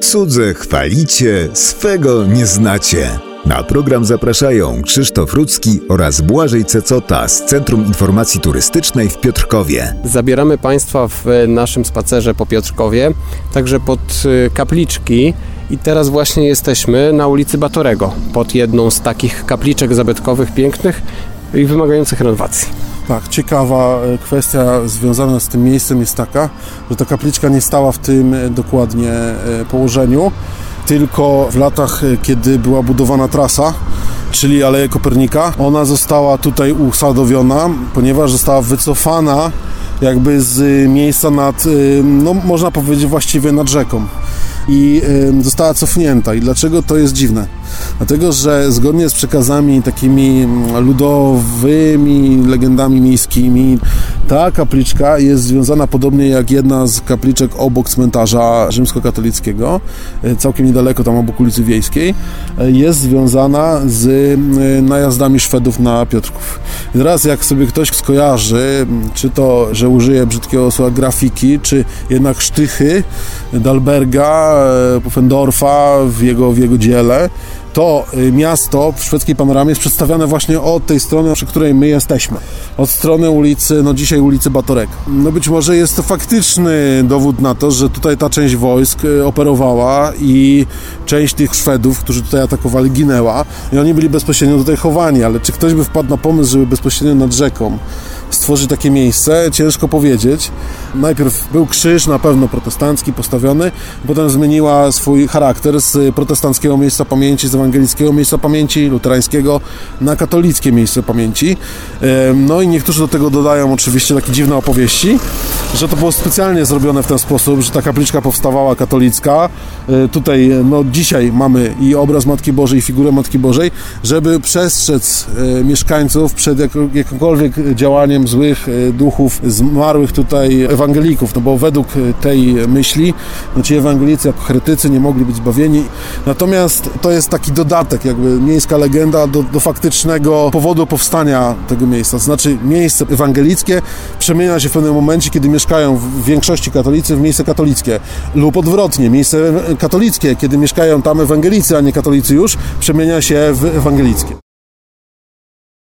Cudze chwalicie, swego nie znacie. Na program zapraszają Krzysztof Rudzki oraz Błażej Cecota z Centrum Informacji Turystycznej w Piotrkowie. Zabieramy Państwa w naszym spacerze po Piotrkowie, także pod y, kapliczki i teraz właśnie jesteśmy na ulicy Batorego, pod jedną z takich kapliczek zabytkowych pięknych i wymagających renowacji. Tak, ciekawa e, kwestia związana z tym miejscem jest taka, że ta kapliczka nie stała w tym e, dokładnie e, położeniu, tylko w latach, kiedy była budowana trasa, czyli Aleja Kopernika, ona została tutaj usadowiona, ponieważ została wycofana jakby z miejsca nad, no można powiedzieć właściwie nad rzeką i została cofnięta. I dlaczego to jest dziwne? Dlatego, że zgodnie z przekazami takimi ludowymi, legendami miejskimi, ta kapliczka jest związana podobnie jak jedna z kapliczek obok cmentarza rzymskokatolickiego, e, całkiem niedaleko tam obok ulicy Wiejskiej, e, jest związana z najazdami Szwedów na Piotrków. I teraz jak sobie ktoś skojarzy, czy to, że użyje brzydkiego słowa grafiki, czy jednak sztychy Dalberga, Pufendorfa w jego, w jego dziele, to y, miasto w szwedzkiej panoramie jest przedstawiane właśnie od tej strony, przy której my jesteśmy. Od strony ulicy, no dzisiaj ulicy Batorek. No być może jest to faktyczny dowód na to, że tutaj ta część wojsk y, operowała i część tych Szwedów, którzy tutaj atakowali, ginęła i oni byli bezpośrednio tutaj chowani, ale czy ktoś by wpadł na pomysł, żeby bezpośrednio nad rzeką stworzyć takie miejsce, ciężko powiedzieć. Najpierw był krzyż, na pewno protestancki, postawiony, potem zmieniła swój charakter z protestanckiego miejsca pamięci, z ewangelickiego miejsca pamięci, luterańskiego na katolickie miejsce pamięci. No i niektórzy do tego dodają oczywiście takie dziwne opowieści, że to było specjalnie zrobione w ten sposób, że ta kapliczka powstawała katolicka. E, tutaj, no dzisiaj mamy i obraz Matki Bożej, i figurę Matki Bożej, żeby przestrzec e, mieszkańców przed jakimkolwiek działaniem złych e, duchów zmarłych tutaj ewangelików, no bo według tej myśli, no ci ewangelicy jako heretycy nie mogli być zbawieni. Natomiast to jest taki dodatek, jakby miejska legenda do, do faktycznego powodu powstania tego miejsca. To znaczy miejsce ewangelickie przemienia się w pewnym momencie, kiedy mieszkają w większości katolicy w miejsce katolickie lub odwrotnie, miejsce katolickie, kiedy mieszkają tam ewangelicy, a nie katolicy już, przemienia się w ewangelickie.